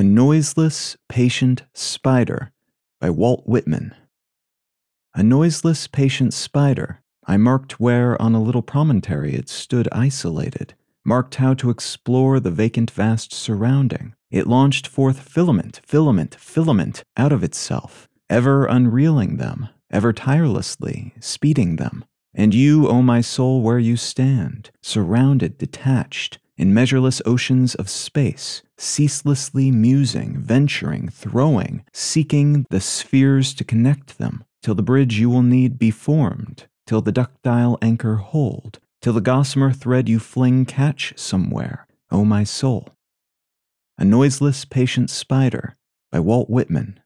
A Noiseless Patient Spider by Walt Whitman. A noiseless patient spider, I marked where on a little promontory it stood isolated, marked how to explore the vacant vast surrounding. It launched forth filament, filament, filament out of itself, ever unreeling them, ever tirelessly speeding them. And you, O my soul, where you stand, surrounded, detached, in measureless oceans of space, ceaselessly musing, venturing, throwing, seeking the spheres to connect them, till the bridge you will need be formed, till the ductile anchor hold, till the gossamer thread you fling catch somewhere, O my soul. A Noiseless Patient Spider by Walt Whitman.